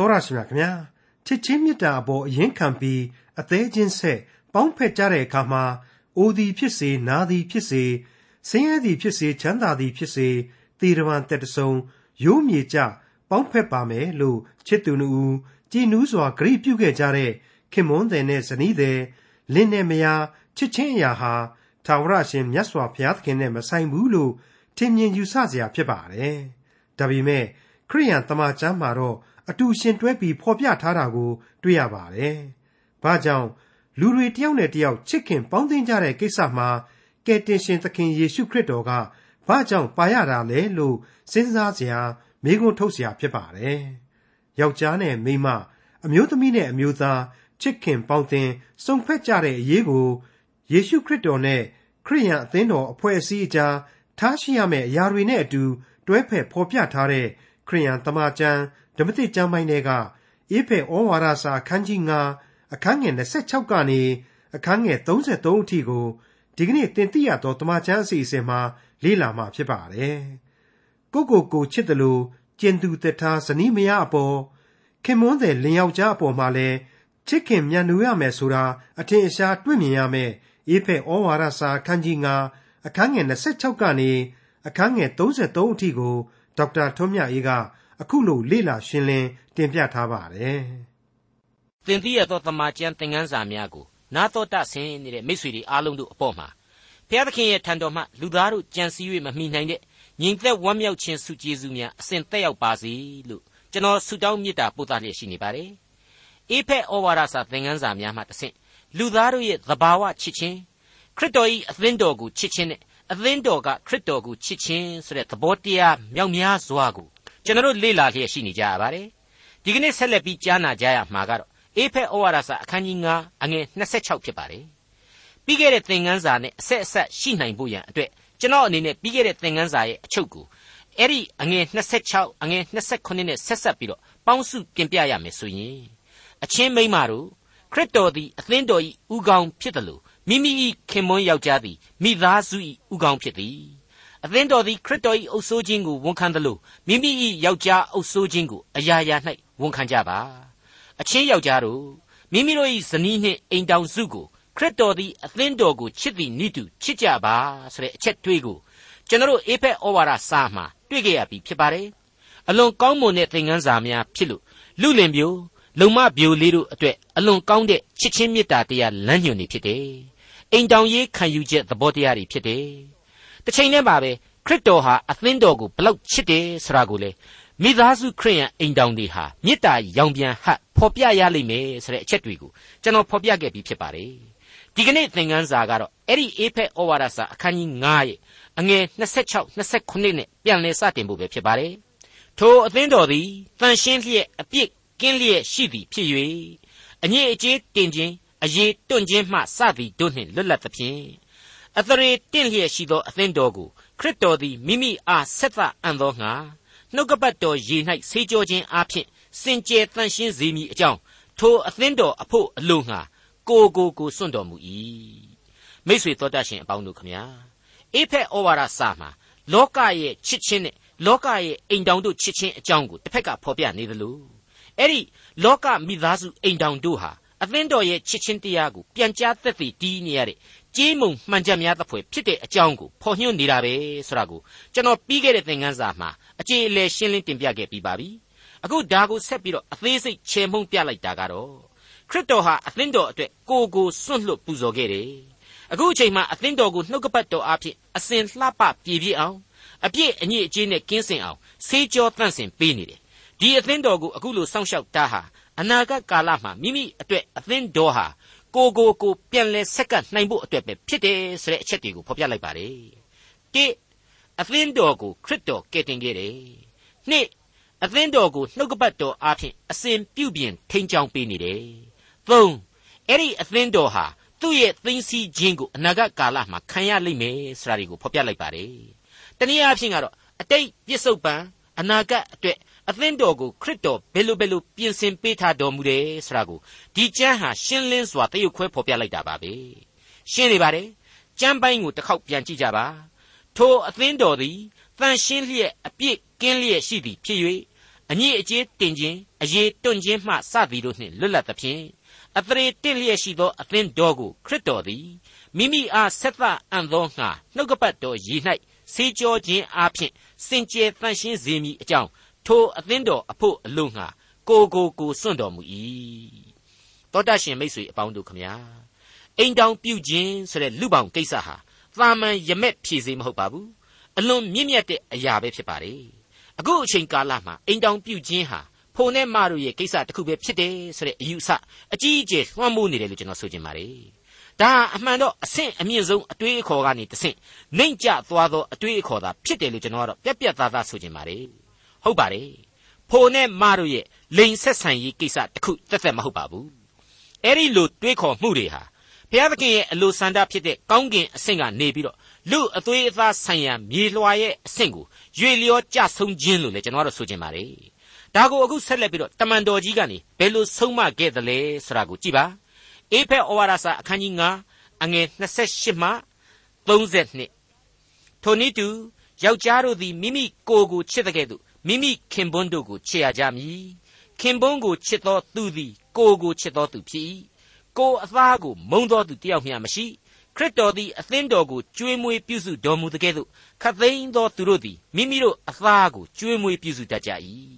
တောရရှိမြခင်ဗျာချစ်ချင်းမေတ္တာအပေါ်အရင်ခံပြီးအသေးချင်းဆက်ပေါင်းဖက်ကြတဲ့အခါမှာအိုသည်ဖြစ်စေနာသည်ဖြစ်စေဆင်းရဲသည်ဖြစ်စေချမ်းသာသည်ဖြစ်စေတည်ရန်တက်တဆုံရိုးမြေကြပေါင်းဖက်ပါမယ်လို့ချစ်သူနှူကြည်နူးစွာဂရိပြုခဲ့ကြတဲ့ခင်မွန်းတယ်နဲ့ဇနီးတယ်လင်းနဲ့မယားချစ်ချင်းအရာဟာထာဝရရှင်မြတ်စွာဘုရားသခင်နဲ့မဆိုင်ဘူးလို့ထင်မြင်ယူဆစရာဖြစ်ပါတယ်။ဒါပေမဲ့ခရိယန်တမန်ကျမ်းမှာတော့ အတူရှင်တွဲပြီးဖော်ပြထားတာကို တွေ့ရပါတယ်။ဘာကြောင့်လူတွေတယောက်နဲ့တယောက်ချစ်ခင်ပေါင်းသင်းကြတဲ့ကိစ္စမှာကယ်တင်ရှင်သခင်ယေရှုခရစ်တော်ကဘာကြောင့်ပါရတာလဲလို့စဉ်းစားစရာမေးခွန်းထုတ်စရာဖြစ်ပါတယ်။ယောက်ျားနဲ့မိန်းမအမျိုးသမီးနဲ့အမျိုးသားချစ်ခင်ပေါင်းသင်းစုံဖက်ကြတဲ့အရေးကိုယေရှုခရစ်တော်နဲ့ခရိယန်အသင်းတော်အဖွဲ့အစည်းအကြားထားရှိရမယ့်အရာတွေနဲ့အတူတွဲဖက်ဖော်ပြထားတဲ့ ခရိယန်တမန်ကျမ်းဓမ္မသစ်ကျမ်းပိုင်းတွေကအေဖဲဩဝါဒစာအခန်းကြီး9အခန်းငယ်26ကနေအခန်းငယ်33အထိကိုဒီကနေ့သင်သိရသောတမန်ကျမ်းအစီအစဉ်မှာလေ့လာမှာဖြစ်ပါတယ်။ကိုကိုကိုချစ်တယ်လို့ကျင်သူတထားဇနီးမယားအပေါ်ခင်မွန်းတဲ့လင်ယောက်ျားအပေါ်မှာလည်းချစ်ခင်မြတ်နိုးရမယ်ဆိုတာအထင်အရှားတွေ့မြင်ရမယ်အေဖဲဩဝါဒစာအခန်းကြီး9အခန်းငယ်26ကနေအခန်းငယ်33အထိကို ဒေါက်တာထွန်းမြတ်အေးကအခုလိုလေ့လာရှင်းလင်းတင်ပြထားပါတယ်။သင်သိရသောတမန်ကျမ်းသင်ခန်းစာများကိုနာတော်တဆင်းနေတဲ့မိတ်ဆွေတွေအားလုံးတို့အပေါ်မှာဘုရားသခင်ရဲ့ထံတော်မှလူသားတို့ကြံစည်၍မမိနိုင်တဲ့ညီသက်ဝမ်းမြောက်ခြင်းစုကျေးဇူးများအစဉ်သက်ရောက်ပါစေလို့ကျွန်တော်ဆုတောင်းမေတ္တာပို့သလျက်ရှိနေပါတယ်။အေဖက်ဩဝါဒစာသင်ခန်းစာများမှတဆင့်လူသားတို့ရဲ့သဘာဝချစ်ခြင်းခရစ်တော်၏အသင်းတော်ကိုချစ်ခြင်းနဲ့ အသင်းတော်ကခရစ်တော်ကိုချစ်ခြင်းဆိုတဲ့သဘောတရားမြောက်များစွာကိုကျွန်တော်လေ့လာလျက်ရှိနေကြရပါတယ်ဒီကနေ့ဆက်လက်ပြီးကြားနာကြရမှာကတော့အေဖက်ဩဝါဒစာအခန်းကြီး9အငယ်26ဖြစ်ပါတယ်ပြီးခဲ့တဲ့သင်ခန်းစာနဲ့အဆက်အဆက်ရှိနိုင်ဖို့ရန်အတွက်ကျွန်တော်အနေနဲ့ပြီးခဲ့တဲ့သင်ခန်းစာရဲ့အချုပ်ကိုအဲ့ဒီအငယ်26အငယ်29နဲ့ဆက်ဆက်ပြီးတော့ပေါင်းစုပြင်ပြရမယ်ဆိုရင်အချင်းမိန်းမတို့ခရစ်တော်သည်အသင်းတော်၏ဥကောင်းဖြစ်တယ်လို့ မိမိ၏ခင်မွန်းယောက်ျားသည်မိသားစု၏ဥကောင်းဖြစ်သည်အသင်းတော်သည်ခရစ်တော်၏အုပ်ဆိုးခြင်းကိုဝန်ခံသလိုမိမိ၏ယောက်ျားအုပ်ဆိုးခြင်းကိုအရာရာ၌ဝန်ခံကြပါအချင်းယောက်ျားတို့မိမိတို့၏ဇနီးနှင့်အိမ်တောင်စုကိုခရစ်တော်သည်အသင်းတော်ကိုချစ်သည်နိတုချစ်ကြပါဆိုတဲ့အချက်တွေးကိုကျွန်တော်အေဖက်ဩဝါဒစာမှာတွေ့ကြရပြီဖြစ်ပါတယ်အလွန်ကောင်းမွန်တဲ့သင်ခန်းစာများဖြစ်လို့လူလင်မျိုး လုံမပြိုလေးတို့အတွက်အလွန်ကောင်းတဲ့ချစ်ချင်းမေတ္တာတရားလမ်းညွှန်နေဖြစ်တယ်အိမ်တောင်ရေးခံယူချက်သဘောတရားတွေဖြစ်တယ်တစ်ချိန်တည်းမှာပဲခရစ်တော်ဟာအသင်းတော်ကိုဘလောက်ချစ်တယ်ဆိုတာကိုလေမိသားစုခရိယန်အိမ်တောင်တွေဟာမေတ္တာရောင်ပြန်ဟပ်ဖော်ပြရလိမ့်မယ်ဆိုတဲ့အချက်တွေကိုကျွန်တော်ဖော်ပြခဲ့ပြီးဖြစ်ပါတယ်ဒီကနေ့သင်ခန်းစာကတော့အဲ့ဒီအေဖက်ဩဝါဒစာအခန်းကြီး9ရဲ့အငယ်26 29နဲ့ပြန်လည်စတင်ဖို့ပဲဖြစ်ပါတယ်ထိုအသင်းတော်သည်တန်ရှင်းလျက်အပြစ် ကင်းလျက်ရှိသည်ဖြစ်၍အငြိအကျေးတင်ခြင်းအရေးတွန့်ခြင်းမှစသည်တို့နှင့်လွတ်လပ်သဖြင့်အသရေတင့်လျက်ရှိသောအသင်းတော်ကိုခရစ်တော်သည်မိမိအားဆက်သအံ့သောငါနှုတ်ကပတ်တော်ရေ၌ဆေးကြောခြင်းအပြင်စင်ကြယ်တန်ရှင်းစေမည်အကြောင်းထိုအသင်းတော်အဖို့အလိုငါကိုကိုကိုစွန့်တော်မူ၏မိษွေတော်တတ်ရှင်အပေါင်းတို့ခမညာအေဖက်ဩဝါဒစာမှာလောကရဲ့ချစ်ချင်းနဲ့လောကရဲ့အိမ်တောင်တို့ချစ်ချင်းအကြောင်းကိုတစ်ဖက်ကဖော်ပြနေသလို အဲ့ဒီလောကမိသားစုအိမ်တောင်တို့ဟာအသင်းတော်ရဲ့ချစ်ချင်းတရားကိုပြန်ကြားသက်သေတီးနေရတဲ့ကြေးမုံမှန်ချက်များသဖွယ်ဖြစ်တဲ့အကြောင်းကိုဖော်ညွှန်းနေတာပဲဆိုတာကိုကျွန်တော်ပြီးခဲ့တဲ့သင်ခန်းစာမှာအကျေအလည်ရှင်းလင်းတင်ပြခဲ့ပြီးပါပြီအခုဒါကိုဆက်ပြီးတော့အသေးစိတ်ချေမှုန်းပြလိုက်တာကတော့ခရစ်တော်ဟာအသင်းတော်အတွက်ကိုကိုစွန့်လွတ်ပူဇော်ခဲ့တယ်အခုအချိန်မှာအသင်းတော်ကိုနှုတ်ကပတ်တော်အဖြစ်အစဉ်လှပပြည့်ပြည့်အောင်အပြည့်အညစ်အကြေးနဲ့ကင်းစင်အောင်ဆေးကြောတန့်စင်ပေးနေတယ် ဒီအသင်းတော်ကိုအခုလိုစောင့်ရှောက်တာဟာအနာဂတ်ကာလမှာမိမိအတွက်အသင်းတော်ဟာကိုကိုကိုပြန်လဲဆက်ကပ်နိုင်ဖို့အတွက်ပဲဖြစ်တယ်ဆိုတဲ့အချက်တွေကိုဖော်ပြလိုက်ပါတယ်။တိအသင်းတော်ကိုခရစ်တော်ကယ်တင်ခဲ့တယ်။နှစ်အသင်းတော်ကိုနှုတ်ကပတ်တော်အားဖြင့်အစဉ်ပြုပြင်ထိန်းချောင်းပေးနေတယ်။သုံးအဲ့ဒီအသင်းတော်ဟာသူ့ရဲ့သိသိချင်းကိုအနာဂတ်ကာလမှာခံရလိမ့်မယ်ဆိုတာတွေကိုဖော်ပြလိုက်ပါတယ်။တနည်းအားဖြင့်ကတော့အတိတ်ပြစ္ဆုတ်ပံအနာဂတ်အတွက် အသင်းတော်ကိုခရစ်တော်ဘယ်လိုဘယ်လိုပြင်ဆင်ပေးထားတော်မူတယ်ဆိုတာကိုဒီကျမ်းဟာရှင်းလင်းစွာတရုပ်ခွဲဖော်ပြလိုက်တာပါပဲရှင်းနေပါတယ်ကျမ်းပိုင်းကိုတစ်ခေါက်ပြန်ကြည့်ကြပါထိုအသင်းတော်သည်တန်ရှင်းလျက်အပြည့်ကင်းလျက်ရှိသည်ဖြစ်၍အညစ်အကြေးတင်ခြင်းအရေးတွန့်ခြင်းမှစသည်တို့နှင့်လွတ်လပ်သဖြင့်အသရေတင့်လျက်ရှိသောအသင်းတော်ကိုခရစ်တော်သည်မိမိအားဆက်သအံ့သောငှာနှုတ်ကပတ်တော်ရည်၌ဆေးကြောခြင်းအပြင်စင်ကြယ်တန်ရှင်းစေမည်အကြောင်း ထိုအသင်းတော်အဖို့အလို့ငှာကိုကိုကိုစွန့်တော်မူ၏တောတရှင်မိတ်ဆွေအပေါင်းတို့ခမညာအိမ်တောင်ပြုခြင်းဆိုတဲ့လူပောင်ကိစ္စဟာသာမန်ရမက်ဖြည့်စေမဟုတ်ပါဘူးအလွန်မြင့်မြတ်တဲ့အရာပဲဖြစ်ပါတယ်အခုအချိန်ကာလမှာအိမ်တောင်ပြုခြင်းဟာဖိုနဲ့မတို့ရဲ့ကိစ္စတစ်ခုပဲဖြစ်တယ်ဆိုတဲ့အယူအဆအကြီးအကျယ်လွှမ်းမိုးနေတယ်လို့ကျွန်တော်ဆိုချင်ပါတယ်ဒါအမှန်တော့အဆင့်အမြင့်ဆုံးအတွေးအခေါ်ကနေတဆင့်နှိမ့်ကျသွားသောအတွေးအခေါ်သာဖြစ်တယ်လို့ကျွန်တော်ကတော့ပြက်ပြက်သားသားဆိုချင်ပါတယ် ဟုတ်ပါတယ်ဖိုနဲ့မတို့ရဲ့လိန်ဆက်ဆံရေးကိစ္စတစ်ခုသက်သက်မဟုတ်ပါဘူးအဲ့ဒီလိုတွေးခေါ်မှုတွေဟာဘုရားသခင်ရဲ့အလိုဆန္ဒဖြစ်တဲ့ကောင်းကင်အဆင့်ကနေပြီးတော့လူအသွေးအသားဆိုင်ရာမြေလွှာရဲ့အဆင့်ကိုရွေလျောကြဆုံးခြင်းလို့လည်းကျွန်တော်တို့ဆိုချင်ပါတယ်ဒါကိုအခုဆက်လက်ပြီးတော့တမန်တော်ကြီးကနေဘယ်လိုဆုံးမခဲ့သလဲဆိုတာကိုကြည့်ပါအေဖက်ဩဝါဒစာအခန်းကြီး9အငယ်28မှ32ထိုနည်းတူယောက်ျားတို့သည်မိမိကိုယ်ကိုချစ်တဲ့ကဲ့သို့ မိမိခင်ပွန်းတို့ကိုချစ်ရကြမည်ခင်ပွန်းကိုချစ်သောသူသည်ကိုယ်ကိုချစ်သောသူဖြစ်၏ကိုယ်အသားကိုမုံသောသူတယောက်မျှမရှိခရစ်တော်သည်အသင်းတော်ကိုကျွေးမွေးပြုစုတော်မူတဲ့ကဲ့သို့ခတ်သိမ်းသောသူတို့သည်မိမိတို့အသားကိုကျွေးမွေးပြုစုတတ်ကြ၏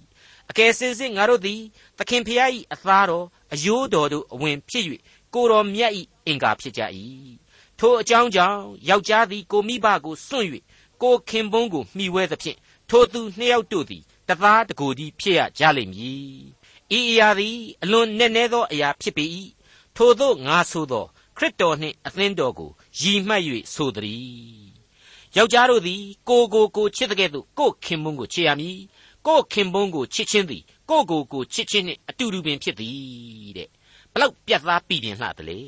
အကယ်စင်စစ်ငါတို့သည်သခင်ဖျား၏အသားတော်အယိုးတော်တို့အဝင်ဖြစ်၍ကိုတော်မြတ်၏အင်္ကာဖြစ်ကြ၏ထိုအကြောင်းကြောင့်ယောက်ျားသည်ကိုမိဘကိုစွန့်၍ကိုခင်ပွန်းကိုမှီဝဲသဖြင့် ထိုသူနှစ်ယောက်တို့သည်တသားတကိုယ်သည်ဖြစ်ရကြလိမ့်မည်ဤအရာသည်အလွန်နက်နဲသောအရာဖြစ်ပေ၏ထိုသို့ငါဆိုသောခရစ်တော်နှင့်အသင်းတော်ကိုရည်မှတ်၍ဆိုသည်ယောက်ျားတို့သည်ကိုကိုကိုချစ်တဲ့ကဲ့သို့ကိုခင်ပွန်းကိုချစ်ရမည်ကိုခင်ပွန်းကိုချစ်ခြင်းသည်ကိုကိုကိုချစ်ခြင်းနှင့်အတူတူပင်ဖြစ်သည်တဲ့ဘလောက်ပြတ်သားပြီပြင်လှတယ်လေ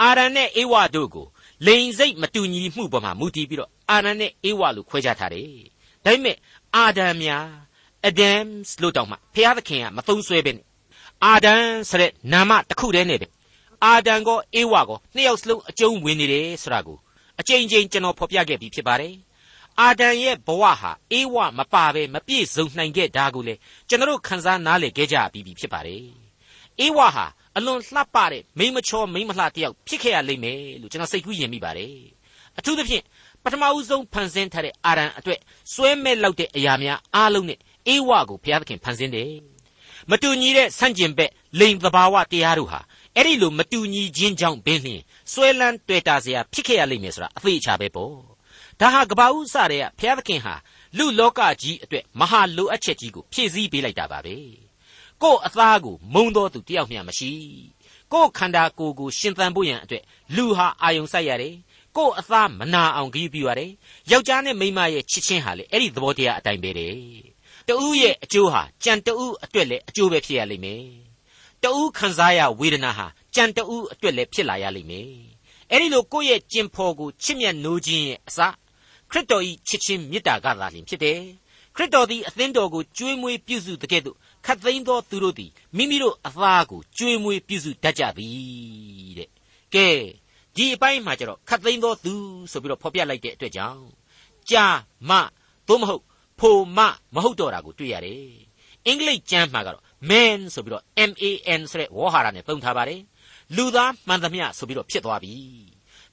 အာရန်နဲ့အေဝါတို့ကိုလိန်စိတ်မတူညီမှုပေါ်မှာမူတည်ပြီးတော့အာရန်နဲ့အေဝါလို့ခွဲခြားထားတယ် ဒါပေမဲ့အာဒံများအဒမ်စ်လို့တောင်မှဖျားသခင်ကမသုံးဆွဲပဲနဲ့အာဒံဆိုတဲ့နာမတစ်ခုတည်းနဲ့ပဲအာဒံကောအေဝါကောနှစ်ယောက်စလုံးအကျုံးဝင်နေတယ်ဆိုတာကိုအကြိမ်ကြိမ်ကျွန်တော်ဖော်ပြခဲ့ပြီးဖြစ်ပါတယ်အာဒံရဲ့ဘဝဟာအေဝမပါပဲမပြည့်စုံနိုင်ခဲ့တာကိုလေကျွန်တော်ခန်းစားနားလည်ခဲ့ကြပြီးပြီဖြစ်ပါတယ်အေဝဟာအလွန်လှပတဲ့မိမချောမိမလှတယောက်ဖြစ်ခဲ့ရလိမ့်မယ်လို့ကျွန်တော်စိတ်ကူးယဉ်မိပါတယ်အထူးသဖြင့် ပထမဦးဆုံးဖန်ဆင်းထားတဲ့အာရန်အတွက်စွဲမဲ့လောက်တဲ့အရာများအားလုံးနဲ့အေးဝကိုဘုရားသခင်ဖန်ဆင်းတယ်။မတူညီတဲ့ဆန့်ကျင်ဘက်လိမ်သဘာဝတရားတို့ဟာအဲ့ဒီလိုမတူညီခြင်းကြောင့်ပင်လျှင်စွဲလန်းတွေ့တာစရာဖြစ်ခဲ့ရလိမ့်မယ်ဆိုတာအသေးချာပဲပေါ့။ဒါဟာကဘာဥစတဲ့ဘုရားသခင်ဟာလူလောကကြီးအတွက်မဟာလိုအပ်ချက်ကြီးကိုဖြည့်ဆည်းပေးလိုက်တာပါပဲ။ကို့အသားကိုမုံတော်သူတယောက်မျှမရှိ။ကိုယ်ခန္ဓာကိုယ်ကိုရှင်သန်ဖို့ရန်အတွက်လူဟာအာယုံဆိုင်ရတယ် ကို့အသားမနာအောင်ဂရုပြုရတယ်ယောက်ျားနဲ့မိန်းမရဲ့ချစ်ချင်းဟာလေအဲ့ဒီသဘောတရားအတိုင်းပဲတဲ့တူးရဲ့အကျိုးဟာကြံတူးအတွက်လည်းအကျိုးပဲဖြစ်ရလိမ့်မယ်တူးခံစားရဝေဒနာဟာကြံတူးအတွက်လည်းဖြစ်လာရလိမ့်မယ်အဲ့ဒီလိုကိုယ့်ရဲ့ကျင်ဖော်ကိုချစ်မြတ်နိုးခြင်းရဲ့အစခရစ်တော်၏ချစ်ချင်းမေတ္တာကသာလျှင်ဖြစ်တယ်ခရစ်တော်သည်အသင်းတော်ကိုကျွေးမွေးပြုစုတဲ့ကဲ့သို့ခတ်သိမ်းသောသူတို့သည်မိမိတို့အသားကိုကျွေးမွေးပြုစုတတ်ကြသည်တဲ့ကဲ ဒီအပိုင်းမှာကျတော့ခတ်သိမ်းသောသူဆိုပြီးတော့ဖော်ပြလိုက်တဲ့အတွက်ကြောင့်ကြာမသို့မဟုတ်ဖိုမမဟုတ်တော့တာကိုတွေ့ရတယ်အင်္ဂလိပ်ကျမ်းမှာကတော့ man ဆိုပြီးတော့ M A N ဆိုတဲ့ဝေါ်ဟာရနဲ့သုံးထားပါတယ်လူသားမှန်သမျှဆိုပြီးတော့ဖြစ်သွားပြီ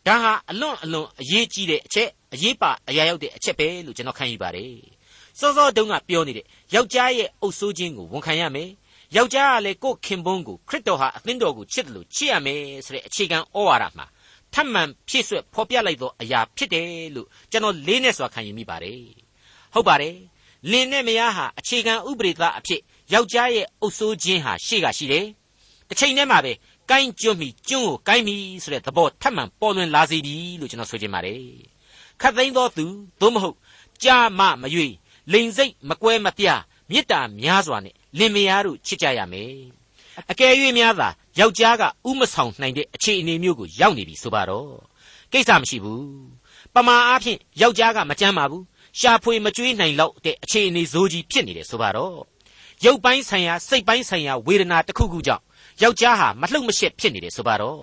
ဒါဟာအလွန်အလွန်အရေးကြီးတဲ့အချက်အရေးပါအရာရောက်တဲ့အချက်ပဲလို့ကျွန်တော်ခံယူပါတယ်စောစောတုန်းကပြောနေတဲ့ယောက်ျားရဲ့အုပ်ဆိုးခြင်းကိုဝန်ခံရမယ်ယောက်ျားကလည်းကိုယ့်ခင်ပွန်းကိုခရစ်တော်ဟာအသင်းတော်ကိုချစ်တယ်လို့ချစ်ရမယ်ဆိုတဲ့အခြေခံဩဝါဒမှာ ထပ်မံဖြည့်ဆွက်ဖော်ပြလိုက်သောအရာဖြစ်တယ်လို့ကျွန်တော်လေးနဲ့စွာခံယူမိပါတယ်ဟုတ်ပါတယ်လင်နဲ့မယားဟာအခြေခံဥပဒေသားအဖြစ်ယောက်ျားရဲ့အုပ်ဆိုးခြင်းဟာရှေ့ကရှိတယ်တစ်ချိန်တည်းမှာပဲကိုင်းကျွတ်မိကျွန်းကိုကိုင်းမိဆိုတဲ့သဘောထပ်မံပေါ်လွင်လာစေပြီလို့ကျွန်တော်ဆိုချင်ပါတယ်ခတ်သိမ်းသောသူသို့မဟုတ်ကြာမမရွေလိန်စိတ်မကွဲမပြားမေတ္တာများစွာနဲ့လင်မယားတို့ချစ်ကြရမယ် အကယ်၍များသာယောက်ျားကဥမဆောင်နိုင်တဲ့အခြေအနေမျိုးကိုရောက်နေပြီဆိုပါတော့ကိစ္စမရှိဘူးပမာအားဖြင့်ယောက်ျားကမကြမ်းပါဘူးရှာဖွေမကြွေးနိုင်လောက်တဲ့အခြေအနေဇိုးကြီးဖြစ်နေတယ်ဆိုပါတော့ရုပ်ပိုင်းဆိုင်ရာစိတ်ပိုင်းဆိုင်ရာဝေဒနာတစ်ခုခုကြောင့်ယောက်ျားဟာမလှုပ်မရှက်ဖြစ်နေတယ်ဆိုပါတော့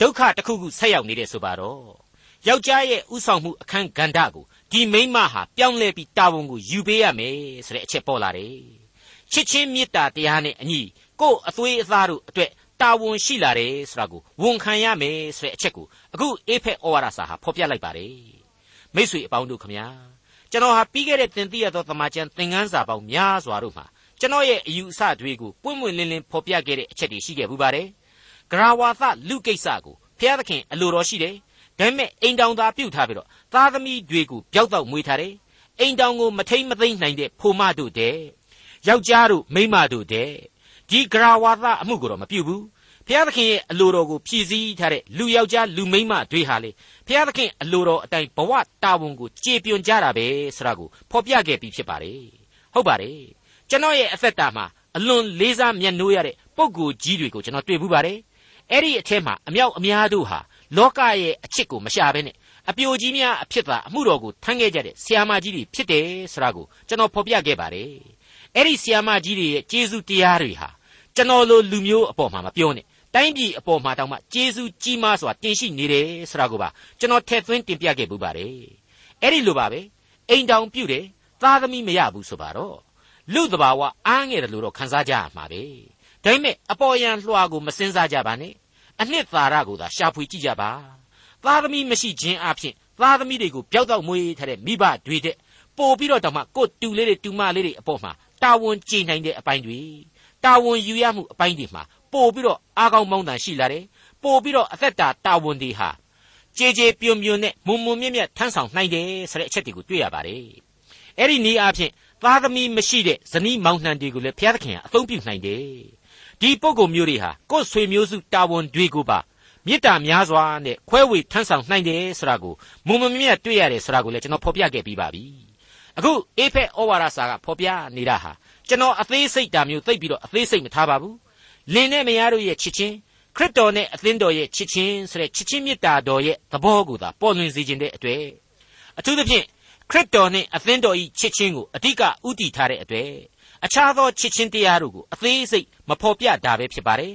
ဒုက္ခတစ်ခုခုဆက်ရောက်နေတယ်ဆိုပါတော့ယောက်ျားရဲ့ဥဆောင်မှုအခန်းကဏ္ဍကိုဒီမိန်းမဟာပြောင်းလဲပြီးတာဝန်ကိုယူပေးရမယ်ဆိုတဲ့အချက်ပေါ်လာတယ်ချစ်ချင်းမေတ္တာတရားနဲ့အညီ ကိုယ့်အသွေးအသားတို့အတွက်တာဝန်ရှိလာတယ်ဆိုတာကိုဝန်ခံရမယ်ဆိုတဲ့အချက်ကိုအခုအေဖက်ဩဝါဒစာဟာဖော်ပြလိုက်ပါတယ်မိษွေအပေါင်းတို့ခမညာကျွန်တော်ဟာပြီးခဲ့တဲ့သင်သိရသောသမာကျမ်းသင်ခန်းစာပေါင်းများစွာတို့မှာကျွန်တော်ရဲ့အယူအဆတွေကိုပွင့်ပွင့်လင်းလင်းဖော်ပြခဲ့တဲ့အချက်တွေရှိခဲ့ဘူးပါတယ်ဂရဝါသလူကိစ္စကိုဖျားသခင်အလိုတော်ရှိတယ်ဒါပေမဲ့အိမ်တောင်သာပြုတ်ထားပြီးတော့သားသမီးတွေကိုပျောက်တော့မွေးထားတယ်အိမ်တောင်ကိုမထိမ့်မသိမ့်နိုင်တဲ့ဖိုမတို့တဲ့ယောက်ျားတို့မိန်းမတို့တဲ့ ဒီဂရဝါသအမှုကိုတော့မပြုတ်ဘူးဖျားသခင်ရဲ့အလိုတော်ကိုဖြည့်ဆည်းထားတဲ့လူယောက်ျားလူမိန်းမတွေဟာလေဖျားသခင်အလိုတော်အတိုင်းဘဝတာဝန်ကိုကြေပြွန်ကြတာပဲဆိုတာကိုဖော်ပြခဲ့ပြီးဖြစ်ပါတယ်ဟုတ်ပါတယ်ကျွန်တော်ရဲ့အသက်တာမှာအလွန်လေးစားမြတ်နိုးရတဲ့ပုံကိုကြီးတွေကိုကျွန်တော်တွေ့ဘူးပါတယ်အဲ့ဒီအထက်မှာအမြောက်အများတို့ဟာလောကရဲ့အချစ်ကိုမရှာဘဲနဲ့အပြိုကြီးများအဖြစ်သာအမှုတော်ကိုထမ်းခဲ့ကြတဲ့ဆီယာမကြီးတွေဖြစ်တယ်ဆိုတာကိုကျွန်တော်ဖော်ပြခဲ့ပါတယ်အဲ့ဒီဆီယာမကြီးတွေရဲ့ကျေးဇူးတရားတွေဟာ ကျွန်တော်လိုလူမျိုးအပေါ်မှာမပြောနဲ့တိုင်းပြည်အပေါ်မှာတောင်မှကျေးဇူးကြီးမားစွာတင်ရှိနေတယ်ဆိုတာကိုပါကျွန်တော်ထည့်သွင်းတင်ပြခဲ့ပူပါတယ်အဲ့ဒီလိုပါပဲအိမ်တောင်ပြုတ်တယ်သားသမီးမရဘူးဆိုပါတော့လူတဘာဝအားငယ်တယ်လို့တော့ခန်းစားကြရမှာပဲဒါပေမဲ့အပေါ်ယံလွှာကိုမစင်စားကြပါနဲ့အနှစ်သာရကိုသာရှာဖွေကြည့်ကြပါသားသမီးမရှိခြင်းအပြင်သားသမီးတွေကိုပျောက်တော့မွေးထားတဲ့မိဘတွေတဲ့ပို့ပြီးတော့တောင်မှကိုတူလေးတွေတူမလေးတွေအပေါ်မှာတာဝန်ကြည်နိုင်တဲ့အပိုင်းတွေ တာဝန်ယူရမှုအပိုင်းတွေမှာပို့ပြီးတော့အားကောင်းမောင်းတန်ရှိလာတယ်ပို့ပြီးတော့အသက်တာတာဝန်တွေဟာကြေကြေပြုံပြုံနဲ့မုံမုံမြက်မြက်ထမ်းဆောင်နိုင်တယ်ဆိုတဲ့အချက်တွေကိုတွေ့ရပါတယ်အဲ့ဒီနည်းအားဖြင့်သားသမီးမရှိတဲ့ဇနီးမောင်နှံတွေကိုလည်းဘုရားသခင်ကအသုံးပြုနိုင်တယ်ဒီပုံကုမျိုးတွေဟာကိုယ်ဆွေမျိုးစုတာဝန်တွေကိုပါမေတ္တာများစွာနဲ့ခွဲဝေထမ်းဆောင်နိုင်တယ်ဆိုတာကိုမုံမမြတ်တွေ့ရတယ်ဆိုတာကိုလည်းကျွန်တော်ဖော်ပြခဲ့ပြီးပါပြီအခုအေဖက်ဩဝါဒစာကဖော်ပြနေတာဟာ ကျွန်တော်အသေးစိတ်တာမျိုးသိပ်ပြီးတော့အသေးစိတ်မထားပါဘူးလင်နဲ့မယားတို့ရဲ့ချစ်ချင်းခရစ်တော်နဲ့အသင်းတော်ရဲ့ချစ်ချင်းဆိုတဲ့ချစ်ချင်းမေတ္တာတော်ရဲ့သဘောကိုသာပေါ်လွင်စေခြင်းတဲ့အတွေ့အထူးသဖြင့်ခရစ်တော်နဲ့အသင်းတော်ဤချစ်ချင်းကိုအဓိကဥတည်ထားတဲ့အတွေ့အခြားသောချစ်ချင်းတရားတို့ကိုအသေးစိတ်မဖော်ပြတာပဲဖြစ်ပါတယ်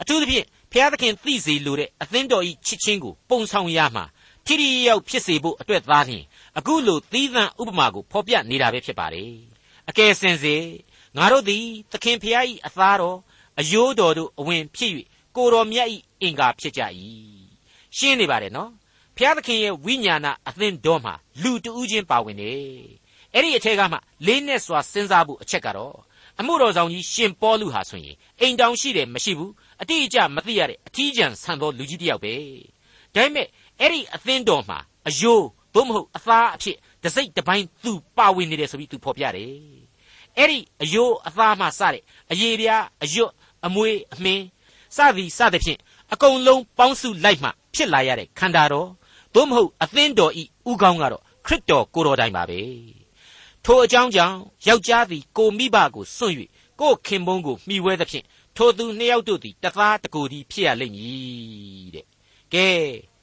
အထူးသဖြင့်ဖျားသခင်သိစေလိုတဲ့အသင်းတော်ဤချစ်ချင်းကိုပုံဆောင်ရမှာထိရိရောက်ဖြစ်စေဖို့အတွက်သားလျှင်အခုလိုသီးသန့်ဥပမာကိုဖော်ပြနေတာပဲဖြစ်ပါတယ်အကယ်စင်စေ ငါတို့သည်သခင်ဖျားဤအသားတော်အယိုးတော်တို့အဝင်ဖြစ်၍ကိုတော်မြတ်ဤအင်္ကာဖြစ်ကြ၏ရှင်းနေပါတယ်နော်ဖျားသခင်ရဲ့ဝိညာဏအသင်းတော်မှာလူတဦးချင်းပါဝင်နေအဲ့ဒီအထက်ကမှလေးနဲ့စွာစဉ်းစားဖို့အချက်ကတော့အမှုတော်ဆောင်ကြီးရှင်ပေါလုဟာဆိုရင်အိမ်တောင်ရှိတယ်မရှိဘူးအတိအကျမသိရတဲ့အထီးကျန်ဆန်သောလူကြီးတစ်ယောက်ပဲဒါပေမဲ့အဲ့ဒီအသင်းတော်မှာအယိုးသို့မဟုတ်အသားအဖြစ်တစိမ့်တပိုင်းသူပါဝင်နေတယ်ဆိုပြီးသူဖော်ပြတယ် အဲ့ဒီအယိုးအသားမှစတဲ့အယေပြားအယွတ်အမွေးအမင်းစသည်စသဖြင့်အကုန်လုံးပေါင်းစုလိုက်မှဖြစ်လာရတဲ့ခန္ဓာတော်သို့မဟုတ်အသင်းတော်ဤဥကောင်းကတော့ခရစ်တော်ကိုတော်တိုင်ပါပဲထိုအကြောင်းကြောင့်ယောက်ျားသည်ကိုမိဘကိုစွန့်၍ကိုခင်ပွန်းကိုမှီဝဲသဖြင့်ထိုသူနှစ်ယောက်တို့သည်တသားတကိုယ်သည်ဖြစ်ရလိမ့်မည်တဲ့ကဲ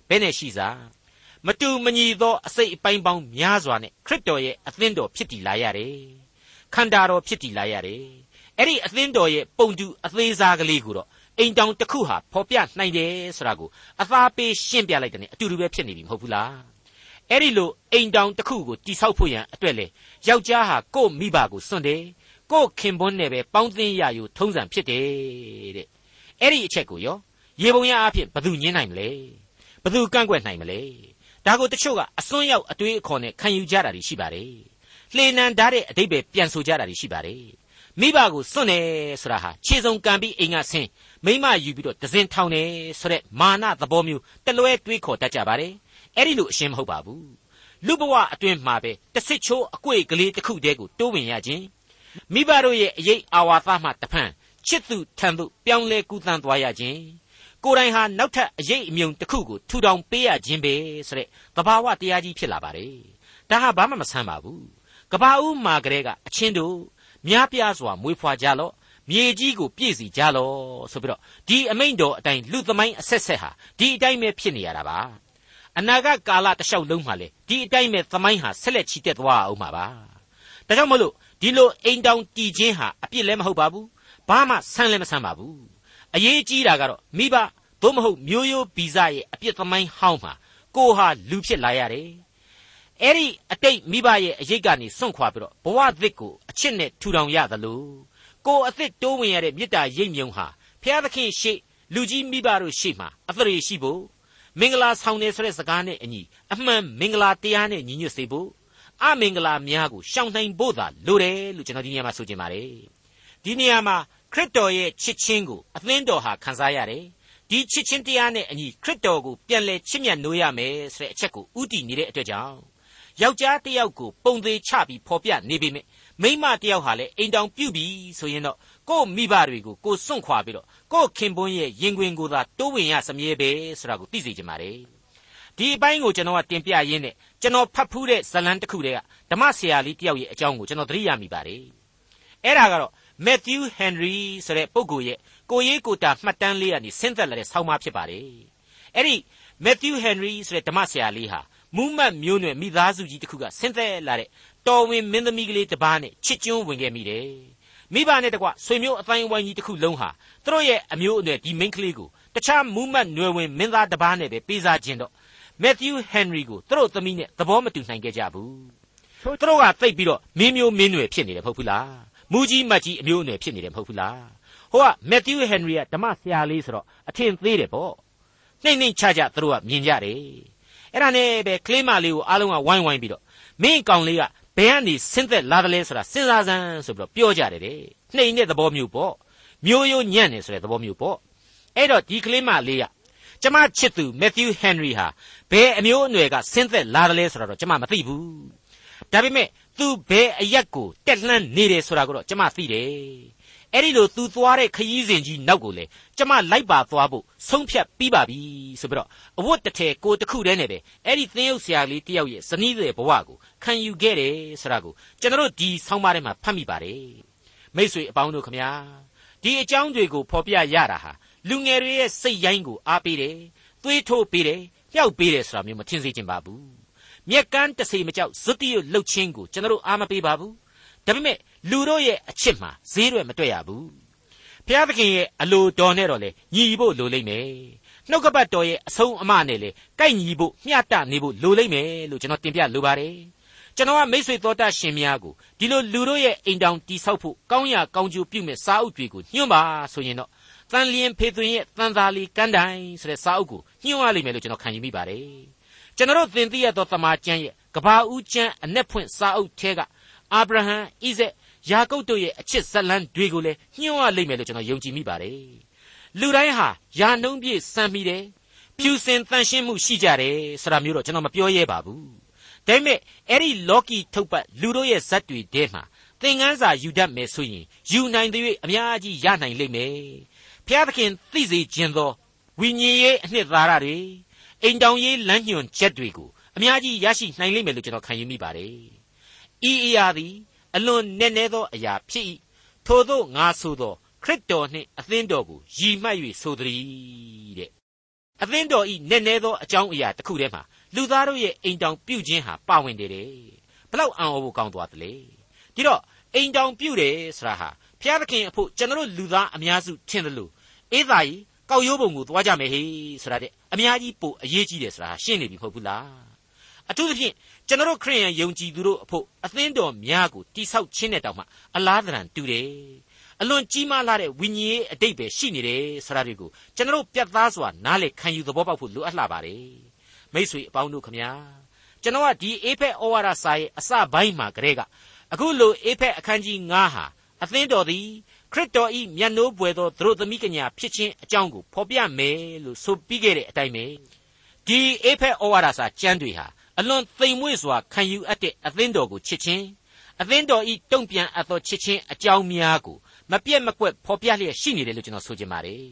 ဘယ်နဲ့ရှိစားမတူမညီသောအစိတ်အပိုင်းပေါင်းများစွာနဲ့ခရစ်တော်ရဲ့အသင်းတော်ဖြစ်တည်လာရတယ် ခန္ဓာတော်ဖြစ်တည်လာရတယ်အဲ့ဒီအသင်းတော်ရဲ့ပုံတူအသေးစားကလေးကိုတော့အိမ်တောင်တစ်ခုဟာဖော်ပြနိုင်တယ်ဆိုတာကိုအသားပေးရှင်းပြလိုက်တဲ့အတူတူပဲဖြစ်နေပြီမဟုတ်ဘူးလားအဲ့ဒီလိုအိမ်တောင်တစ်ခုကိုတိဆောက်ဖို့ရန်အတွက်လေယောက်ျားဟာကို့မိဘကိုစွန့်တယ်ကို့ခင်ပွန်းနဲ့ပဲပေါင်းသင်းရယူထုံးစံဖြစ်တယ်တဲ့အဲ့ဒီအချက်ကိုရောရေပုံရအဖြစ်ဘသူညင်းနိုင်မလဲဘသူကန့်ကွက်နိုင်မလဲဒါကိုတချို့ကအစွန်းရောက်အတွေးအခေါ်နဲ့ခံယူကြတာရှိပါတယ် လှေနံဓာတ်တဲ့အတိတ်ပဲပြန်ဆိုကြတာရှိပါတယ်မိဘကိုစွန့်တယ်ဆိုတာဟာခြေစုံကံပြီးအိမ်ကဆင်းမိမယူပြီးတော့ဒဇင်ထောင်တယ်ဆိုတဲ့မာနသဘောမျိုးတလွဲတွေးခေါ်တတ်ကြပါတယ်အဲ့ဒီလိုအရှင်းမဟုတ်ပါဘူးလူဘဝအတွင်းမှာပဲတဆစ်ချိုးအကွေကလေးတစ်ခုတည်းကိုတိုးဝင်ရခြင်းမိဘတို့ရဲ့အရေးအာဝါသမှတဖန်ချစ်သူထံသို့ပြောင်းလဲကူးသန်းသွားရခြင်းကိုယ်တိုင်ဟာနောက်ထပ်အရေးအမြုံတစ်ခုကိုထူထောင်ပေးရခြင်းပဲဆိုတဲ့သဘာဝတရားကြီးဖြစ်လာပါတယ်ဒါဟာဘာမှမဆန်းပါဘူး ကဘာဦးမာကလေးကအချင်းတို့များပြားစွာမွေးဖွားကြလော့မြေကြီးကိုပြည့်စီကြလော့ဆိုပြီးတော့ဒီအမိန့်တော်အတိုင်းလူသမိုင်းအဆက်ဆက်ဟာဒီအတိုင်းပဲဖြစ်နေရတာပါအနာဂတ်ကာလတစ်လျှောက်လုံးမှာလေဒီအတိုင်းပဲသမိုင်းဟာဆက်လက်ချီတက်သွားအောင်မှာပါဒါကြောင့်မလို့ဒီလိုအိမ်တောင်တည်ခြင်းဟာအပြစ်လည်းမဟုတ်ပါဘူးဘာမှဆန်းလည်းမဆန်းပါဘူးအရေးကြီးတာကတော့မိဘသို့မဟုတ်မျိုးရိုးဗီဇရဲ့အပြစ်သမိုင်းဟောင်းမှာကိုဟာလူဖြစ်လာရတယ် အဲ့ဒီအတိတ်မိဘရဲ့အရေးကနေစွန့်ခွာပြီးတော့ဘဝသစ်ကိုအချစ်နဲ့ထူထောင်ရသလိုကိုယ်အသက်တိုးဝင်ရတဲ့မေတ္တာရိပ်မြုံဟာဖျားသခင်ရှေ့လူကြီးမိဘတို့ရှေ့မှာအသရေရှိဖို့မင်္ဂလာဆောင်တယ်ဆိုတဲ့စကားနဲ့အညီအမှန်မင်္ဂလာတရားနဲ့ညီညွတ်စေဖို့အမင်္ဂလာများကိုရှောင်နိုင်ဖို့သာလိုတယ်လို့ကျွန်တော်ဒီနေရာမှာဆိုချင်ပါတယ်ဒီနေရာမှာခရစ်တော်ရဲ့ချစ်ချင်းကိုအသင်းတော်ဟာခံစားရတယ်ဒီချစ်ချင်းတရားနဲ့အညီခရစ်တော်ကိုပြန်လဲချစ်မြတ်နိုးရမယ်ဆိုတဲ့အချက်ကိုဥတည်နေတဲ့အတွက်ကြောင့် ယောက်ျားတစ်ယောက်ကိုပုံသေးချပြီးဖော်ပြနေပေမဲ့မိန်းမတစ်ယောက်ဟာလည်းအိမ်တောင်ပြုတ်ပြီဆိုရင်တော့ကို့မိဘတွေကိုကိုစွန့်ခွာပြီးတော့ကို့ခင်ပွန်းရဲ့ရင်ခွင်ကိုသာတိုးဝင်ရစမြဲပဲဆိုတာကိုသိစေချင်ပါတယ်ဒီအပိုင်းကိုကျွန်တော်ကတင်ပြရင်းနဲ့ကျွန်တော်ဖတ်ဖူးတဲ့ဇလံတစ်ခုတည်းကဓမ္မဆရာလေးတယောက်ရဲ့အကြောင်းကိုကျွန်တော်သတိရမိပါတယ်အဲ့ဒါကတော့ Matthew Henry ဆိုတဲ့ပုဂ္ဂိုလ်ရဲ့ကိုရေးကိုတာမှတ်တမ်းလေးကနေဆင်းသက်လာတဲ့ဆောင်းပါးဖြစ်ပါတယ်အဲ့ဒီ Matthew Henry ဆိုတဲ့ဓမ္မဆရာလေးဟာ မူးမတ်မျိုးနွယ်မိသားစုကြီးတစ်ခုကဆင်းသက်လာတဲ့တော်ဝင်မင်းသမီးကလေးတစ်ပါးနဲ့ချစ်ကျွန်းဝင်ခဲ့မိတယ်မိဘနဲ့တကွဆွေမျိုးအတိုင်းဝိုင်းကြီးတစ်ခုလုံးဟာသူတို့ရဲ့အမျိုးအနွယ်ဒီမိန်းကလေးကိုတခြားမူးမတ်နွယ်ဝင်မင်းသားတစ်ပါးနဲ့ပဲပေးစားခြင်းတော့မက်သျူးဟန်နရီကိုသူတို့သမီးနဲ့သဘောမတူနိုင်ခဲ့ကြဘူးသူတို့ကသိပ်ပြီးတော့မင်းမျိုးမင်းနွယ်ဖြစ်နေတယ်မဟုတ်ဘူးလားမူကြီးမတ်ကြီးအမျိုးအနွယ်ဖြစ်နေတယ်မဟုတ်ဘူးလားဟိုကမက်သျူးဟန်နရီကဓမ္မဆရာလေးဆိုတော့အထင်သေးတယ်ပေါ့နှိမ့်နှိမ့်ချချသူတို့ကမြင်ကြတယ် အဲ့ဒါနဲ့ပဲကလေးမလေးကိုအားလုံးကဝိုင်းဝိုင်းပြီးတော့မင်းကောင်လေးကဘယ်ကနေဆင်းသက်လာတယ်လဲဆိုတာစဉ်းစားစမ်းဆိုပြီးတော့ပြောကြတယ်တဲ့နှိမ်တဲ့သဘောမျိုးပေါ့မျိုးရိုးညံ့နေဆိုတဲ့သဘောမျိုးပေါ့အဲ့တော့ဒီကလေးမလေးကကျမချစ်သူမက်သျူးဟန်နရီဟာဘယ်အမျိုးအနွယ်ကဆင်းသက်လာတယ်လဲဆိုတာတော့ကျမမသိဘူးဒါပေမဲ့သူဘယ်အရက်ကိုတက်လှမ်းနေတယ်ဆိုတာကိုတော့ကျမသိတယ် အဲ့ဒီလိုသူသွားတဲ့ခရီးစဉ်ကြီးနောက်ကိုလေကျမလိုက်ပါသွားဖို့ဆုံးဖြတ်ပြီးပါပြီဆိုပြီးတော့အဝတ်တစ်ထည်ကိုတစ်ခုတည်းနဲ့ပဲအဲ့ဒီသင်းရုပ်ဆရာလေးတယောက်ရဲ့ဇနီးတဲ့ဘဝကိုခံယူခဲ့တယ်ဆိုတာကိုကျွန်တော်တို့ဒီဆောင်းပါးထဲမှာဖတ်မိပါတယ်မိတ်ဆွေအပေါင်းတို့ခမညာဒီအကြောင်းတွေကိုဖော်ပြရတာဟာလူငယ်တွေရဲ့စိတ်ရိုင်းကိုအားပေးတယ်သွေးထိုးပေးတယ်လျှောက်ပေးတယ်ဆိုတာမျိုးမထင်စေချင်ပါဘူးမြက်ကန်းတစေမကြောက်ဇွတ်တိရလှုပ်ချင်းကိုကျွန်တော်တို့အားမပေးပါဘူးဒါပေမဲ့ လူတို့ရဲ့အချစ်မှာဈေးရွယ်မတွေ့ရဘူးဘုရားသခင်ရဲ့အလိုတော်နဲ့တော့လေညီဖို့လိုလိမ့်မယ်နှုတ်ကပတ်တော်ရဲ့အဆုံးအမနဲ့လေကိုက်ညီဖို့မျှတနေဖို့လိုလိမ့်မယ်လို့ကျွန်တော်တင်ပြလိုပါတယ်ကျွန်တော်ကမိတ်ဆွေတော်တတ်ရှင်များကိုဒီလိုလူတို့ရဲ့အိမ်တောင်တိဆောက်ဖို့ကောင်းရာကောင်းကျိုးပြုမဲ့စာအုပ်တွေကိုညွှန်ပါဆိုရင်တော့တန်လျင်ဖေသွင်းရဲ့တန်သာလီကန်းတိုင်ဆိုတဲ့စာအုပ်ကိုညွှန်ရလိမ့်မယ်လို့ကျွန်တော်ခံယူမိပါတယ်ကျွန်တော်တို့သင်သိရသောတမန်ကျမ်းရဲ့ကဘာဦးကျမ်းအ내ဖွင့်စာအုပ်ထဲကအာဗြဟံဣဇက် ယာကုပ်တို့ရဲ့အချစ်ဇလန်းတွေကိုလည်းညှို့ရလိမ့်မယ်လို့ကျွန်တော်ယုံကြည်မိပါတယ်လူတိုင်းဟာယာနှုံးပြည့်စံမိတယ်ဖြူစင်တန်ရှင်းမှုရှိကြတယ်ဆိုတာမျိုးတော့ကျွန်တော်မပြောရဲပါဘူးဒါပေမဲ့အဲ့ဒီလော်ကီထုတ်ပတ်လူတို့ရဲ့ဇက်တွေထဲမှာသင်ငန်းစာယူတတ်မယ်ဆိုရင်ယူနိုင်တဲ့၍အများကြီးရနိုင်လိမ့်မယ်ဖျားသခင်သိစေခြင်းသောဝိညာဉ်ရေးအနှစ်သာရတွေအိမ်တောင်ရေးလမ်းညွှန်ချက်တွေကိုအများကြီးရရှိနိုင်လိမ့်မယ်လို့ကျွန်တော်ခံယူမိပါတယ်ဤအရာသည် အလွန်နက်နဲသောအရာဖြစ်၏ထို့သောငါဆိုသောခရစ်တော်နှင့်အသင်းတော်ကိုရည်မှတ်၍ဆိုသည်တဲ့အသင်းတော်ဤနက်နဲသောအကြောင်းအရာတစ်ခုတည်းမှာလူသားတို့ရဲ့အိမ်တောင်ပြုခြင်းဟာပါဝင်တယ်တဲ့ဘလောက်အံ့ဩဖို့ကောင်းသွားသလဲဒီတော့အိမ်တောင်ပြုတယ်ဆိုတာဟာဘုရားသခင်အဖို့ကျွန်တော်လူသားအများစုထင်တယ်လို့အေးသာကြီးကောက်ရိုးပုံကိုသွားကြမယ်ဟေးဆိုတာတဲ့အများကြီးပိုအရေးကြီးတယ်ဆိုတာရှင်းနေပြီမဟုတ်ဘူးလားအထူးသဖြင့် ကျွန်တော်ခရိယန်ယုံကြည်သူတို့အဖို့အသင်းတော်များကိုတိဆောက်ခြင်းနဲ့တောင်မှအလားတန်တူတယ်အလွန်ကြီးမားလာတဲ့ဝိညာဉ်ရေးအတိတ်ပဲရှိနေတယ်ဆိုတာတွေကိုကျွန်တော်ပြတ်သားစွာနားလည်ခံယူသဘောပေါက်ဖို့လိုအပ်လာပါတယ်မိ쇠အပေါင်းတို့ခမညာကျွန်တော်ကဒီအေဖက်ဩဝါဒစာရဲ့အစပိုင်းမှာကတည်းကအခုလိုအေဖက်အခန်းကြီး9ဟာအသင်းတော်သည်ခရစ်တော်ဤမျက်နှိုးပွေသောသူတို့သမီးကညာဖြစ်ခြင်းအကြောင်းကိုဖော်ပြမယ်လို့ဆိုပြီးခဲ့တဲ့အတိုင်းပဲဒီအေဖက်ဩဝါဒစာကျမ်းတွေဟာ အလွန်သိမ်မွေ့စွာခံယူအပ်တဲ့အသင်းတော်ကိုချစ်ခြင်းအသင်းတော်ဤတုံ့ပြန်အပ်သောချစ်ခြင်းအကြောင်းများကိုမပြတ်မကွက်ဖော်ပြလျက်ရှိနေတယ်လို့ကျွန်တော်ဆိုချင်ပါတယ်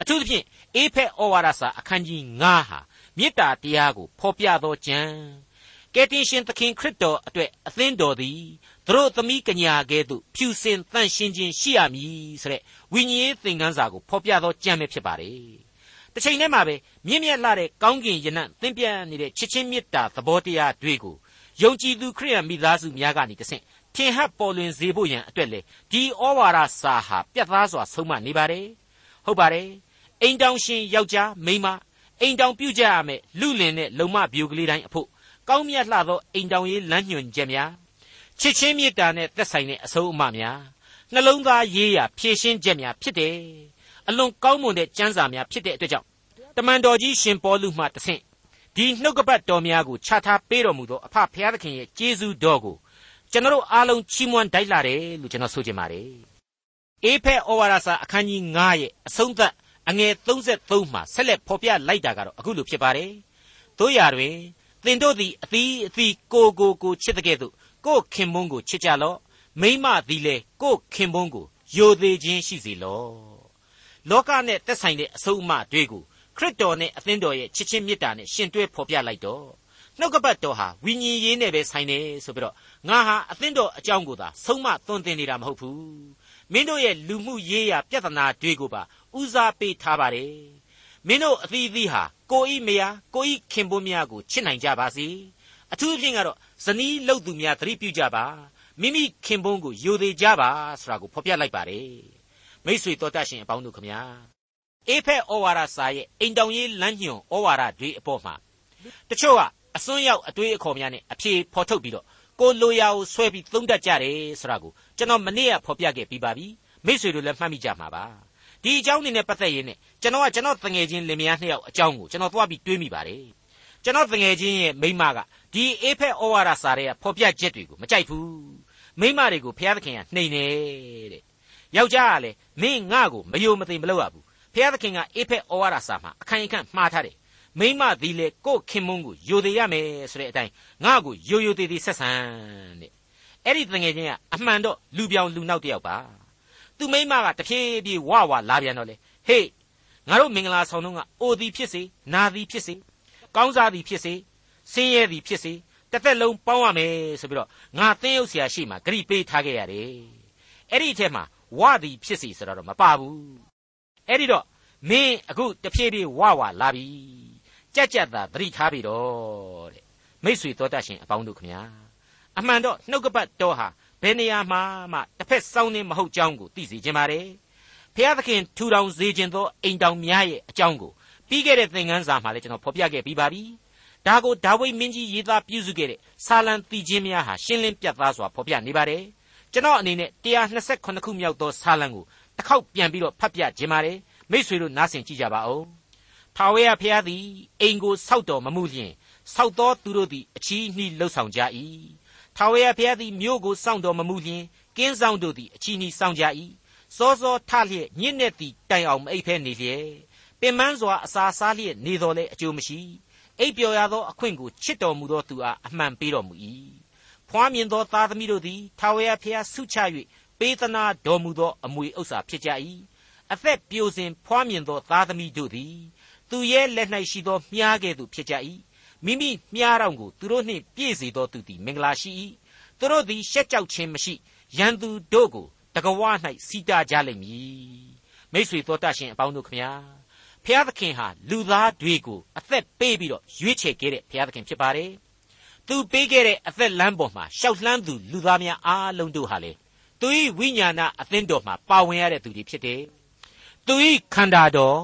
အထူးသဖြင့်အေဖက်ဩဝါဒစာအခန်းကြီး9ဟာမေတ္တာတရားကိုဖော်ပြသောကျမ်းကယ်တင်ရှင်သခင်ခရစ်တော်အတွက်အသင်းတော်သည်သူတို့သမီးကညာကဲ့သို့ဖြူစင်တန့်ရှင်းခြင်းရှိရမည်ဆိုတဲ့ဝိညာဉ်ရေးသင်ခန်းစာကိုဖော်ပြသောကျမ်းပဲဖြစ်ပါတယ် တစ်ချိန်တည်းမှာပဲမြင့်မြတ်လာတဲ့ကောင်းကင်ယနံ့သင်ပြနေတဲ့ချစ်ချင်းမေတ္တာသဘောတရားတွေကိုယုံကြည်သူခရိယံမိသားစုများကနေတဆင့်ထင်ဟပ်ပေါ်လွင်စေဖို့ရန်အတွက်လေဒီဩဝါဒစာဟာပြတ်သားစွာဆုံးမနေပါတယ်ဟုတ်ပါတယ်အိမ်တောင်ရှင်ယောက်ျားမိန်းမအိမ်တောင်ပြုကြရမယ်လူလင်တဲ့လုံမဗျူကလေးတိုင်းအဖို့ကောင်းမြတ်လှသောအိမ်တောင်ရေးလမ်းညွှန်ချက်များချစ်ချင်းမေတ္တာနဲ့သက်ဆိုင်တဲ့အဆုံးအမများနှလုံးသားရေးရာဖြည့်ရှင်းချက်များဖြစ်တယ် အလွန်ကောင်းမွန်တဲ့ကျမ်းစာများဖြစ်တဲ့အတွက်ကြောင့်တမန်တော်ကြီးရှင်ပေါလုမှတဆင့်ဒီနှုတ်ကပတ်တော်များကိုခြားထားပေးတော်မူသောအဖဖျားသခင်ရဲ့ကျေးဇူးတော်ကိုကျွန်တော်အားလုံးချီးမွမ်းတိုက်လာတယ်လို့ကျွန်တော်ဆိုချင်ပါတယ်အေဖက်ဩဝါဒစာအခန်းကြီး9ရဲ့အဆုံးသတ်အငယ်33မှာဆက်လက်ဖော်ပြလိုက်တာကတော့အခုလိုဖြစ်ပါတယ်တို့ရာတွင်သင်တို့သည်အသီးအသီးကိုကိုကိုချစ်တဲ့ကဲ့သို့ကိုခင်မုန်းကိုချစ်ကြလော့မိမသည်လေကိုခင်မုန်းကိုယိုသေးခြင်းရှိစေလော့ လောကနဲ့သက်ဆိုင်တဲ့အဆုံးအမတွေကိုခရစ်တော်နဲ့အသင်းတော်ရဲ့ချစ်ချင်းမေတ္တာနဲ့ရှင်တွဲဖော်ပြလိုက်တော့နှုတ်ကပတ်တော်ဟာဝိညာဉ်ရေးနဲ့ပဲဆိုင်တယ်ဆိုပြီးတော့ငါဟာအသင်းတော်အကြောင်းကိုသာဆုံးမသွန်သင်နေတာမဟုတ်ဘူးမင်းတို့ရဲ့လူမှုရေးရာပြဿနာတွေကိုပါဦးစားပေးထားပါတယ်မင်းတို့အသီးသီးဟာကိုဤမယားကိုဤခင်ပွန်းများကိုချစ်နိုင်ကြပါစေအထူးအဖြင့်ကတော့ဇနီးလုပ်သူများသတိပြုကြပါမိမိခင်ပွန်းကိုယိုသေးကြပါဆိုတာကိုဖော်ပြလိုက်ပါတယ် မိษွေတော်တတ်ရှင်အပေါင်းတို့ခမညာအေဖက်ဩဝါဒစာရဲ့အိမ်တောင်ရေးလမ်းညွန်ဩဝါဒတွေအပေါ်မှာတချို့ကအစွန်းရောက်အတွေးအခေါ်များနဲ့အဖြေဖော်ထုတ်ပြီးတော့ကိုလိုရာကိုဆွဲပြီးသုံးတတ်ကြတယ်ဆိုတာကိုကျွန်တော်မနေ့ကဖော်ပြခဲ့ပြီးပါပြီမိษွေတို့လည်းမှတ်မိကြမှာပါဒီအကြောင်းတွေနဲ့ပတ်သက်ရင်းနဲ့ကျွန်တော်ကကျွန်တော်တငယ်ချင်းလင်မယားနှစ်ယောက်အကြောင်းကိုကျွန်တော်သွားပြီးတွေးမိပါတယ်ကျွန်တော်တငယ်ချင်းရဲ့မိန်းမကဒီအေဖက်ဩဝါဒစာတွေကဖော်ပြချက်တွေကိုမကြိုက်ဘူးမိန်းမတွေကိုဘုရားသခင်ကနှိမ်တယ်တဲ့ ယောက်ျားကလည်းမင်းငါ့ကိုမယုံမသိမလုပ်ရဘူးဖျားသခင်ကအေဖက်ဩဝါဒစာမှာအခိုင်အခန့်မှားထားတယ်မိမသည်လေကို့ခင်မုန်းကိုယိုသေးရမယ်ဆိုတဲ့အတိုင်းငါ့ကိုယိုယိုသေးသေးဆက်ဆံတဲ့အဲ့ဒီတငယ်ချင်းကအမှန်တော့လူပြောင်လူနောက်တယောက်ပါသူမိမကတဖြည်းဖြည်းဝဝလာပြန်တော့လေဟေးငါတို့မင်္ဂလာဆောင်တော့ကအိုသည်ဖြစ်စေနာသည်ဖြစ်စေကောင်းစားသည်ဖြစ်စေဆင်းရဲသည်ဖြစ်စေတစ်သက်လုံးပေါင်းရမယ်ဆိုပြီးတော့ငါသင်းရုပ်ဆရာရှိမှဂရိပေးထားခဲ့ရတယ်အဲ့ဒီအထက်မှာ ဝသည်ဖြစ်စီဆိုတော့မပါဘူးအဲ့ဒီတော့မင်းအခုတဖြည်းဖြည်းဝဝလာပြီကြက်ကြက်သာသတိထားပြီတော့တဲ့မိษွေတော်တတ်ရှင်အပေါင်းတို့ခမညာအမှန်တော့နှုတ်ကပတ်တော်ဟာဘယ်နေရာမှာမှတစ်ဖက်စောင်းနေမဟုတ်ကြောင်းကိုသိစေခြင်းပါတယ်ဖျားသခင်ထူထောင်စေခြင်းသောအိမ်တောင်များရဲ့အကြောင်းကိုပြီးခဲ့တဲ့သင်ခန်းစာမှာလည်းကျွန်တော်ဖော်ပြခဲ့ပြီးပါပြီဒါကိုဒါဝိမင်းကြီးရေးသားပြုစုခဲ့တဲ့ဆာလံတီချင်းများဟာရှင်းလင်းပြတ်သားစွာဖော်ပြနေပါတယ် ကျွန်တော်အနေနဲ့128ခုမြောက်သောဆာလံကိုတစ်ခေါက်ပြန်ပြီးတော့ဖတ်ပြခြင်းပါတယ်မိษွေတို့နားဆင်ကြည့်ကြပါဦးထာဝရဘုရားသည်အိမ်ကိုဆောက်တော်မမူလျင်ဆောက်သောသူတို့သည်အချီးနှီးလှုပ်ဆောင်ကြ၏ထာဝရဘုရားသည်မြို့ကိုစောင့်တော်မမူလျင်ကင်းဆောင်တို့သည်အချီးနှီးစောင့်ကြ၏စောစောထလျက်ညစ်နေသည်တိုင်အောင်မအိပ်ဖဲနေလျက်ပင်မန်းစွာအစာစားလျက်နေတော်လဲအကျိုးမရှိအိပ်ပျော်ရသောအခွင့်ကိုချစ်တော်မူသောသူအားအမှန်ပေးတော်မူ၏ ဖွားမြင်သောသားသမီးတို့သည်ထာဝရဘုရားဆုချ၍ပေးသနာတော်မူသောအမွေဥစ္စာဖြစ်ကြ၏အသက်ပြိုစဉ်ဖွားမြင်သောသားသမီးတို့သည်သူရဲ့လက်၌ရှိသောမြားကဲ့သို့ဖြစ်ကြ၏မိမိမြားတော်ကိုသူတို့နှင့်ပြည့်စေသောသူသည်မင်္ဂလာရှိ၏သူတို့သည်ရှက်ကြောက်ခြင်းမရှိရန်သူတို့ကိုတကဝ၌စီတာကြလိမ့်မည်မိษွေတော်တတ်ရှင်အပေါင်းတို့ခမညာဖျားသခင်ဟာလူသားတွေကိုအသက်ပေးပြီးတော့ရွေးချယ်ခဲ့တဲ့ဖျားသခင်ဖြစ်ပါတယ် သူပေးခဲ့တဲ့အသက်လမ်းပေါ်မှာရှောက်လှမ်းသူလူသားများအားလုံးတို့ဟာလေသူ၏ဝိညာဏအသင်းတော်မှာပါဝင်ရတဲ့သူတွေဖြစ်တယ်သူ၏ခန္ဓာတော်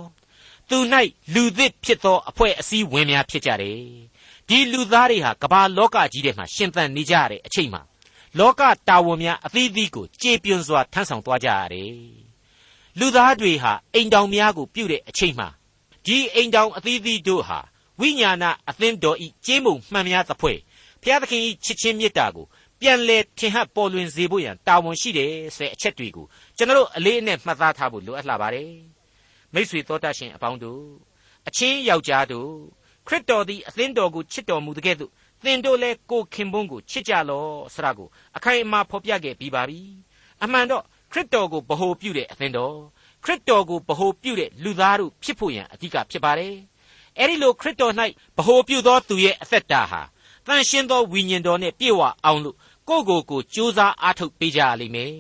သူ၌လူသစ်ဖြစ်သောအဖွဲ့အစည်းဝင်များဖြစ်ကြတယ်ဒီလူသားတွေဟာကမ္ဘာလောကကြီးထဲမှာရှင်သန်နေကြရတဲ့အချိန်မှာလောကတာဝန်များအသီးသီးကိုကြေပြွန်စွာထမ်းဆောင်သွားကြရတယ်လူသားတွေဟာအိမ်တောင်များကိုပြုတဲ့အချိန်မှာဒီအိမ်တောင်အသီးသီးတို့ဟာဝိညာဏအသင်းတော်ဤကျေးမုံမှန်များသဖွယ် ဘုရားသခင်ဤချစ်ချင်းမေတ္တာကိုပြန်လဲထင်ဟပ်ပေါ်လွင်စေဖို့ရန်တာဝန်ရှိတယ်ဆိုတဲ့အချက်တွေကိုကျွန်တော်တို့အလေးအနက်မှတ်သားထားဖို့လိုအပ်လာပါတယ်မိษွေတော်တတ်ရှင်အပေါင်းတို့အချင်းယောက်ျားတို့ခရစ်တော်သည်အသင်းတော်ကိုချစ်တော်မူတဲ့ကဲ့သို့သင်တို့လည်းကိုခင်ပွန်းကိုချစ်ကြလော့ဆရာကိုအခိုင်အမာဖော်ပြခဲ့ပြီးပါပြီအမှန်တော့ခရစ်တော်ကိုဗဟိုပြုတဲ့အသင်းတော်ခရစ်တော်ကိုဗဟိုပြုတဲ့လူသားတို့ဖြစ်ဖို့ရန်အဓိကဖြစ်ပါတယ်အဲ့ဒီလိုခရစ်တော်၌ဗဟိုပြုသောသူရဲ့အသက်တာဟာ တန်ရှင်းသောဝိညာဉ်တော်နဲ့ပြည့်ဝအောင်လို့ကိုယ့်ကိုယ်ကိုကြိုးစားအားထုတ်ပေးကြရလိမ့်မယ်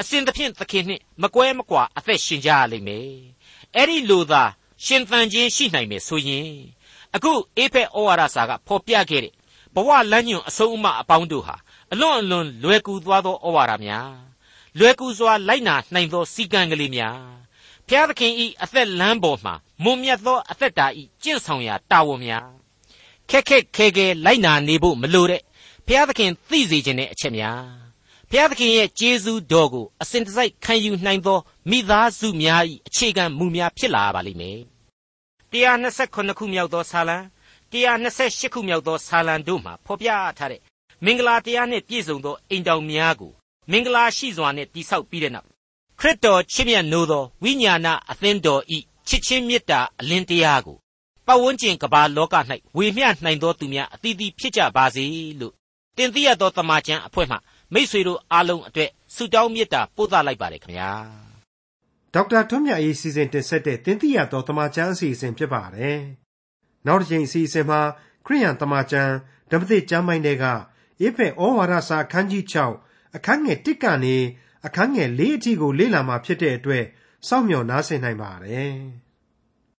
အစဉ်သဖြင့်သခင်နှင့်မကွဲမကွာအသက်ရှင်ကြရလိမ့်မယ်အဲ့ဒီလိုသာရှင်သန်ခြင်းရှိနိုင်မယ်ဆိုရင်အခုအေဖက်ဩဝါဒစာကဖော်ပြခဲ့တဲ့ဘဝလမ်းညွန်အဆုံးအမအပေါင်းတို့ဟာအလွန်အလွန်လွယ်ကူသွားသောဩဝါဒများလွယ်ကူစွာလိုက်နာနိုင်သောစီကံကလေးများဖျားသခင်ဤအသက်လမ်းပေါ်မှာမွန်မြတ်သောအသက်တာဤကျင့်ဆောင်ရာတာဝန်များ ခက်ခက်ခဲခဲလိုက်နာနေဖို့မလိုတဲ့ဖျားသခင်သိစေခြင်းတဲ့အချက်များဖဖျားသခင်ရဲ့ကျေးဇူးတော်ကိုအစဉ်တစိုက်ခံယူနိုင်သောမိသားစုများ၏အခြေခံမူများဖြစ်လာပါလိမ့်မယ်129ခုမြောက်သောဆာလံ128ခုမြောက်သောဆာလံတို့မှာဖော်ပြထားတဲ့မင်္ဂလာတရားနှင့်ပြည့်စုံသောအိမ်တောင်များကိုမင်္ဂလာရှိစွာနဲ့တိဆောက်ပြီးတဲ့နောက်ခရစ်တော်ချစ်မြတ်နိုးသောဝိညာဏအသင်းတော်ဤချစ်ချင်းမေတ္တာအလင်းတရားကို ပတ်ဝန်းကျင်ကဘာလောက၌ဝေမျှနိုင်သောသူများအသီးသီးဖြစ်ကြပါစေလို့တင်သိရသောတမန်ကျန်အဖွဲ့မှမိษွေတို့အားလုံးအတွက်ဆုတောင်းမေတ္တာပို့သလိုက်ပါတယ်ခင်ဗျာဒေါက်တာထွန်းမြတ်ရေးစီစဉ်တင်ဆက်တဲ့တင်သိရသောတမန်ကျန်အစီအစဉ်ဖြစ်ပါတယ်နောက်တစ်ချိန်အစီအစဉ်မှာခရိယန်တမန်ကျန်ဓမ္မသစ်ကျမ်းပိုင်းတွေကဧဖက်ဩဝါဒစာအခန်းကြီး6အခန်းငယ်1ကနေအခန်းငယ်4အထိကိုလေ့လာမှာဖြစ်တဲ့အတွက်စောင့်မျှော်နားဆင်နိုင်ပါတယ်။